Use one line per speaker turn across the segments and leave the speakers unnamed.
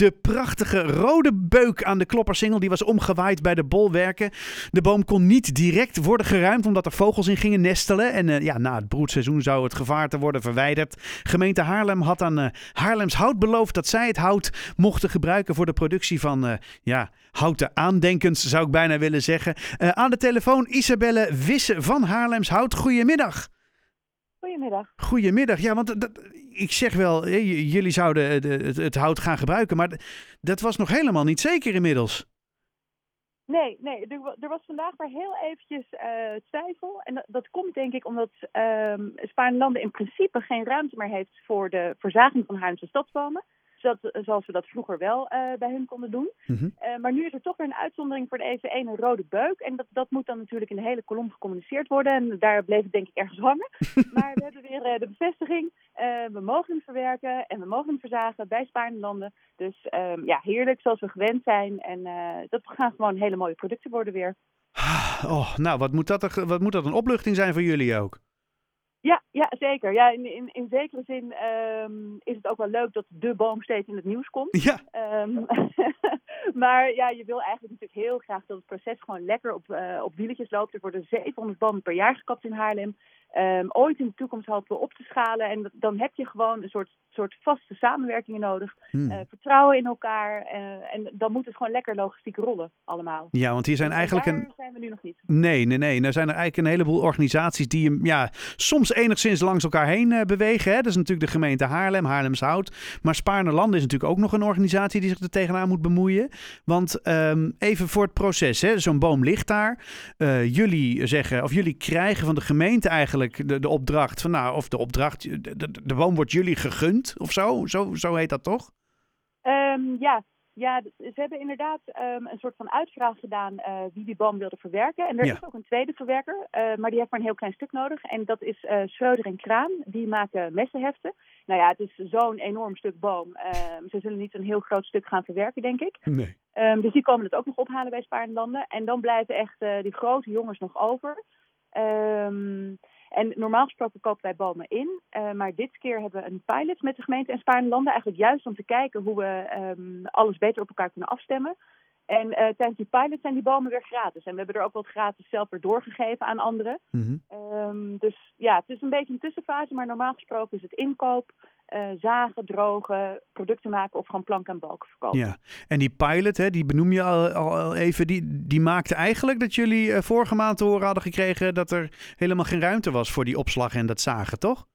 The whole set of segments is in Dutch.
De prachtige rode beuk aan de kloppersingel die was omgewaaid bij de bolwerken. De boom kon niet direct worden geruimd omdat er vogels in gingen nestelen. En uh, ja, na het broedseizoen zou het gevaarte worden verwijderd. Gemeente Haarlem had aan uh, Haarlems Hout beloofd dat zij het hout mochten gebruiken voor de productie van uh, ja, houten aandenkens, zou ik bijna willen zeggen. aan de telefoon Isabelle Wisse van Haarlems Hout. Goedemiddag.
Goedemiddag.
Goedemiddag. Ja, want dat, ik zeg wel, jullie zouden het, het, hout gaan gebruiken, maar dat was nog helemaal niet zeker inmiddels.
Nee, nee, er, er was vandaag maar heel eventjes uh, twijfel. En dat, dat, komt denk ik omdat um, Spaanlanden in principe geen ruimte meer heeft voor de verzaging van Haarlemse stadsbomen zoals we dat vroeger wel uh, bij hun konden doen. Mhm. uh, maar nu is er toch weer een uitzondering voor de even een rode beuk. En dat, dat moet dan natuurlijk in de hele kolom gecommuniceerd worden. En daar bleef het denk ik ergens hangen. maar we hebben weer uh, de bevestiging. we mogen hem verwerken en we mogen hem verzagen bij Spaarnlanden. Dus um, ja, heerlijk zoals we gewend zijn. En dat gaan gewoon hele mooie producten worden weer.
Oh, nou, wat moet, dat er, wat moet dat een opluchting zijn voor jullie ook?
Ja, zeker. Ja, in, in, in zekere zin um, is het ook wel leuk dat de boom steeds in het nieuws komt.
Ja.
Um, maar ja, je wil eigenlijk natuurlijk heel graag dat het proces gewoon lekker op, uh, op wieletjes loopt. Er worden 700 bomen per jaar gekapt in Haarlem. Um, ooit in de toekomst hopen we op te schalen. En dan heb je gewoon een soort, soort vaste samenwerkingen nodig. Hmm. Uh, vertrouwen in elkaar. Uh, en dan moet het gewoon lekker logistiek rollen, allemaal.
Ja, want hier zijn eigenlijk een.
zijn we nu nog niet.
Nee, nee, nee. Nou zijn er eigenlijk een heleboel organisaties die ja, soms enigszins langs elkaar heen uh, bewegen. Hè? Dat is natuurlijk de gemeente Haarlem, Haarlems Hout. Maar Spaarne is natuurlijk ook nog een organisatie die zich er tegenaan moet bemoeien. Want um, even voor het proces, zo'n boom ligt daar. jullie zeggen, of jullie krijgen van de gemeente eigenlijk de, de opdracht van nou, of de opdracht, de, de, de boom wordt jullie gegund of zo? Zo, zo heet dat toch?
Um, ja. ja, ze hebben inderdaad um, een soort van uitvraag gedaan uh, wie die boom wilde verwerken. En er ja. is ook een tweede verwerker, uh, maar die heeft maar een heel klein stuk nodig. En dat is uh, Schreuder en Kraan. Die maken messenheften. Nou ja, het is zo'n enorm stuk boom. Um, ze zullen niet een heel groot stuk gaan verwerken, denk ik.
Nee.
dus die komen het ook nog ophalen bij Spaarnlanden. En dan blijven echt die grote jongens nog over. Um, en normaal gesproken kopen wij bomen in. Uh, maar dit keer hebben we een pilot met de gemeente en Spaarnlanden. Eigenlijk juist om te kijken hoe we um, alles beter op elkaar kunnen afstemmen. En uh, tijdens die pilot zijn die bomen weer gratis. En we hebben er ook wat gratis zelf weer doorgegeven aan anderen. Mm -hmm. um, dus ja, het is een beetje een tussenfase. Maar normaal gesproken is het inkoop, uh, zagen, drogen, producten maken of gewoon plank en balken verkopen.
Ja, en die pilot, hè, die benoem je al, al even, die, die maakte eigenlijk dat jullie uh, vorige maand te horen hadden gekregen dat er helemaal geen ruimte was voor die opslag en dat zagen, toch?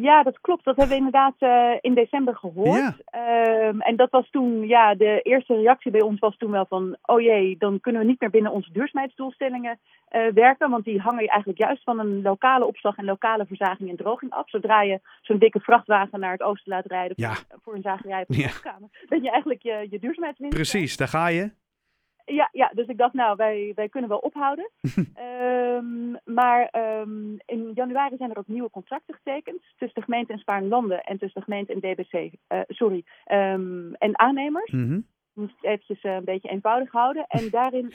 Ja, dat klopt. Dat hebben we inderdaad uh, in december gehoord. Ja. Um, en dat was toen, ja, de eerste reactie bij ons was toen wel van, oh jee, dan kunnen we niet meer binnen onze duurzaamheidsdoelstellingen uh, werken. Want die hangen eigenlijk juist van een lokale opslag en lokale verzaging en droging af. Zodra je zo'n dikke vrachtwagen naar het oosten laat rijden
ja.
voor, voor, een zagerij op de ja. dat je eigenlijk je, je duurzaamheidswinst
Precies, daar ga je.
Ja, ja, dus ik dacht, nou, wij, wij kunnen wel ophouden. um, maar um, in januari zijn er ook nieuwe contracten getekend tussen de gemeente en Spaarnlanden en tussen de gemeente en DBC, uh, sorry, um, en aannemers. Mm -hmm. Moest het eventjes uh, een beetje eenvoudig houden. En daarin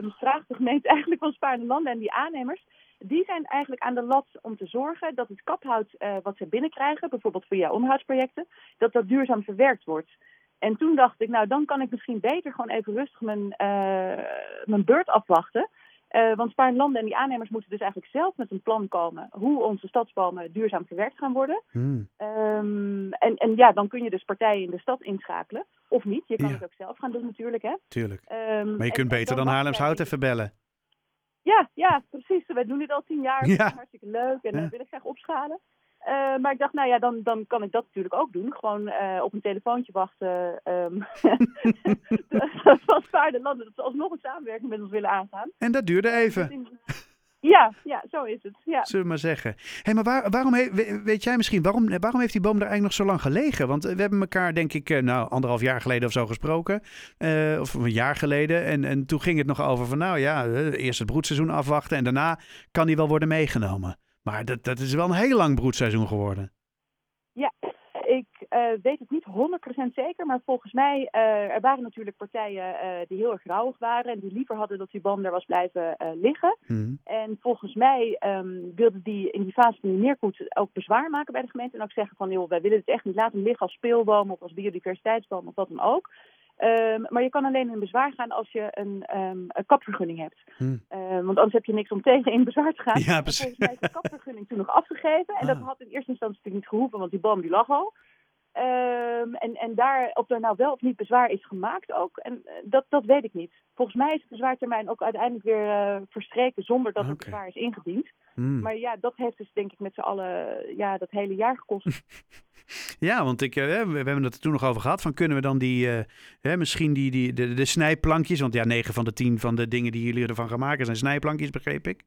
vraagt de gemeente eigenlijk van Spaarnlanden en die aannemers die zijn eigenlijk aan de lat om te zorgen dat het kaphout uh, wat ze binnenkrijgen, bijvoorbeeld via onderhoudsprojecten, dat dat duurzaam verwerkt wordt. En toen dacht ik, nou dan kan ik misschien beter gewoon even rustig mijn, uh, mijn beurt afwachten. Uh, want Spaarnlanden en die aannemers moeten dus eigenlijk zelf met een plan komen hoe onze stadsbomen duurzaam verwerkt gaan worden. Hmm. Um, en, en ja, dan kun je dus partijen in de stad inschakelen. Of niet, je kan ja. het ook zelf gaan doen natuurlijk. Hè?
Tuurlijk. Um, maar je kunt en, beter dan Haarlems Hout even bellen.
Ja, ja, precies. Wij doen dit al tien jaar. Ja. Hartstikke leuk en ja. uh, wil ik graag opschalen. Uh, maar ik dacht, nou ja, dan, dan kan ik dat natuurlijk ook doen. Gewoon uh, op een telefoontje wachten. Um, van paardenlanden, dat ze alsnog een samenwerking met ons willen aangaan.
En dat duurde even.
Ja, ja, zo is het. Ja.
Zullen we maar zeggen. hey, maar waar, waarom weet jij misschien, waarom, waarom heeft die boom er eigenlijk nog zo lang gelegen? Want we hebben elkaar, denk ik, nou, anderhalf jaar geleden of zo gesproken. Uh, of een jaar geleden. En, en toen ging het nog over van, nou ja, eerst het broedseizoen afwachten. En daarna kan die wel worden meegenomen. Maar dat, dat is wel een heel lang broedseizoen geworden.
Ja, ik eh, weet het niet 100% zeker, maar volgens mij uh, er waren natuurlijk partijen uh, die heel erg rauwig waren en die liever hadden dat die boom daar was blijven liggen.
Hmm.
En volgens mij um, wilden die in die fase van die neerkoet ook bezwaar maken bij de gemeente en ook zeggen van joh, wij willen het echt niet laten liggen als speelboom of als biodiversiteitsboom of wat dan ook. Um, maar je kan alleen in bezwaar gaan als je een, um, een kapvergunning hebt.
Hmm.
Um, want anders heb je niks om tegen in bezwaar te gaan.
Ja, precies.
Volgens mij is de kapvergunning toen nog afgegeven. En dat
Ah.
had in eerste instantie natuurlijk niet gehoeven, want die boom die lag al. Ehm, en, en daar, of er nou wel of niet bezwaar is gemaakt ook, en, eh, dat, dat weet ik niet. Volgens mij is de bezwaartermijn ook uiteindelijk weer eh, verstreken zonder dat
Oké.
het bezwaar is ingediend.
Hmm.
Maar ja, dat heeft dus denk ik met z'n allen ja, dat hele jaar gekost.
Ja, want ik, eh, we, we hebben het er toen nog over gehad. Van kunnen we dan die, eh, hè, misschien die, die, de, de snijplankjes. Want ja, 9 van de 10 van de dingen die jullie ervan gaan maken zijn snijplankjes, begreep ik.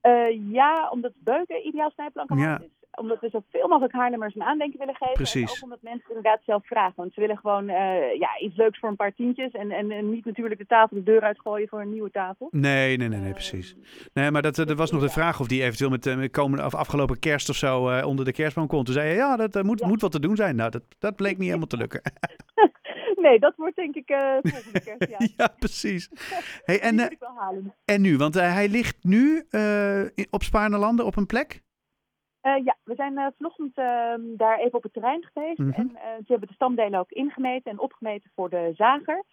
Eh, ja, omdat beuken ideaal snijplanken
Ja.
is. Omdat we zoveel mogelijk Haarlemmers een aandenken willen geven.
Precies.
En ook omdat mensen inderdaad zelf vragen. Want ze willen gewoon eh, ja, iets leuks voor een paar tientjes. En, en, en niet natuurlijk de tafel de deur uitgooien voor een nieuwe tafel.
Nee, nee, nee, nee precies. Nee, maar dat, eh, dat was nog de vraag of die eventueel met de komende, of afgelopen kerst of zo eh, onder de kerstboom kon. Toen zei je, ja, dat eh, moet,
Ja.
moet wat te doen zijn. Nou, dat, dat bleek niet helemaal te lukken.
nee, dat wordt denk ik eh volgende kerst. Ja.
ja, precies. Hey, en, eh, en nu? Want eh, hij ligt nu eh, op Spaarnelanden op een plek?
Eh, ja, we zijn eh, vanochtend ehm, daar even op het terrein geweest.
Mhm.
En eh, ze hebben de stamdelen ook ingemeten en opgemeten voor de zager.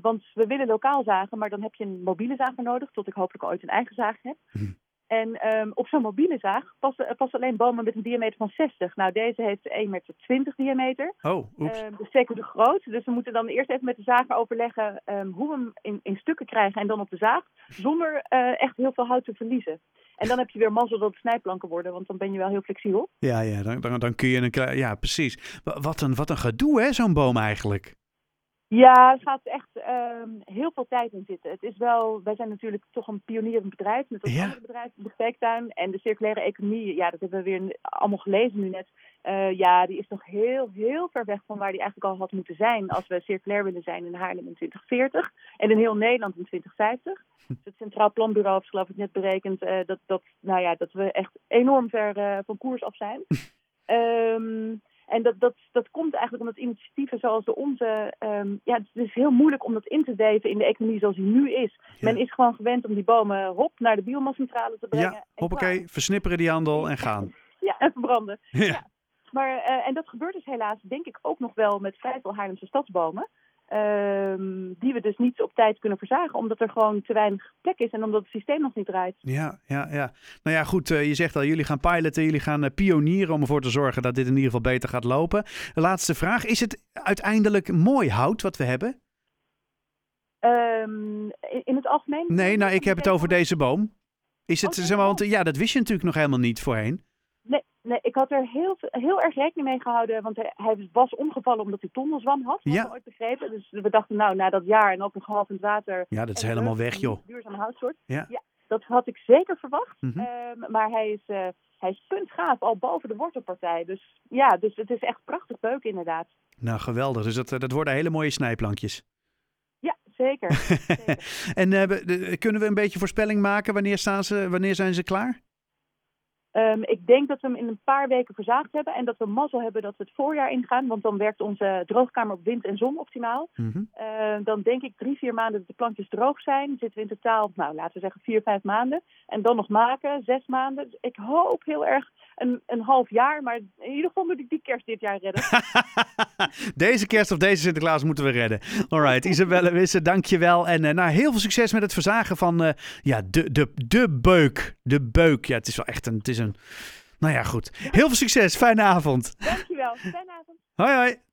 Want we willen lokaal zagen, maar dan heb je een mobiele zager nodig. Tot ik hopelijk ooit een eigen zaag heb.
Mhm.
En ehm, op zo'n mobiele zaag passen, eh, alleen bomen met een diameter van 60. Nou, deze heeft 1,20 meter diameter.
Oh, oeps.
Ehm, dus zeker te groot. Dus we moeten dan eerst even met de zager overleggen ehm, hoe we hem in, in stukken krijgen en dan op de zaag. Zonder eh, echt heel veel hout te verliezen. En dan heb je weer mazzel dat het snijplanken worden, want dan ben je wel heel flexibel.
Ja, ja dan, dan, dan kun je een. Ja, precies. Wa- Wat een, wat een gedoe, hè, zo'n boom eigenlijk.
Ja, er gaat echt ehm, heel veel tijd in zitten. Het is wel, wij zijn natuurlijk toch een pionierend bedrijf met een
Ja.
andere bedrijf, de Beektuin. En de circulaire economie, ja, dat hebben we weer allemaal gelezen nu net. Eh, ja, die is nog heel, heel ver weg van waar die eigenlijk al had moeten zijn als we circulair willen zijn in Haarlem in 2040 en in heel Nederland in 2050. Dus het Centraal Planbureau heeft geloof ik net berekend eh, dat, dat, nou ja, dat we echt enorm ver eh, van koers af zijn. Ehm, en dat, dat, dat komt eigenlijk omdat initiatieven zoals de onze... ehm, ja, het is heel moeilijk om dat in te weven in de economie zoals die nu is.
Ja.
Men is gewoon gewend om die bomen hop naar de biomascentrale te brengen.
Ja, hoppakee,
klaar.
versnipperen die handel en gaan.
Ja, en verbranden.
Ja.
Maar, eh, en dat gebeurt dus helaas, denk ik, ook nog wel met vrij veel Haarlemse stadsbomen. Ehm, die we dus niet op tijd kunnen verzagen, omdat er gewoon te weinig plek is en omdat het systeem nog niet draait.
Ja, ja, ja. Nou ja, goed, eh, je zegt al, jullie gaan piloten, jullie gaan eh, pionieren om ervoor te zorgen dat dit in ieder geval beter gaat lopen. De laatste vraag, is het uiteindelijk mooi hout wat we hebben?
Ehm, in, in het algemeen?
Nee, nou, ik heb het over deze boom. Is het,
Oh,
zeg maar, want eh, ja, dat wist je natuurlijk nog helemaal niet voorheen.
Nee, ik had er heel, heel erg rekening mee gehouden, want hij, was omgevallen omdat hij tondelzwam had, had
Ja.
ik ooit begrepen. Dus we dachten, nou, na dat jaar en ook nog half in het water...
Ja, dat is helemaal weg,
een
joh.
Duurzame houtsoort.
Ja.
dat had ik zeker verwacht. Ehm, maar hij is, eh hij is puntgaaf, al boven de wortelpartij. Dus ja, dus het is echt prachtig beuk inderdaad.
Nou, geweldig. Dus dat, eh, dat worden hele mooie snijplankjes.
Ja, zeker. zeker.
En eh, kunnen we een beetje voorspelling maken? Wanneer, staan ze, wanneer zijn ze klaar?
Ehm, ik denk dat we hem in een paar weken verzaagd hebben en dat we mazzel hebben dat we het voorjaar ingaan. Want dan werkt onze droogkamer op wind en zon optimaal.
Mhm.
Eh, dan denk ik drie, vier maanden dat de plankjes droog zijn. Zitten we in totaal, nou laten we zeggen vier, vijf maanden. En dan nog maken, zes maanden. Dus ik hoop heel erg een, een half jaar. Maar in ieder geval moet ik die kerst dit jaar redden.
deze kerst of deze Sinterklaas moeten we redden. Alright, Isabelle Wisse, dankjewel. En eh, nou, heel veel succes met het verzagen van eh, ja, de, de, de beuk. De beuk. Ja, het is wel echt een... Het is een nou ja, goed. Heel veel succes. Fijne avond.
Dankjewel. Fijne avond.
Hoi, hoi.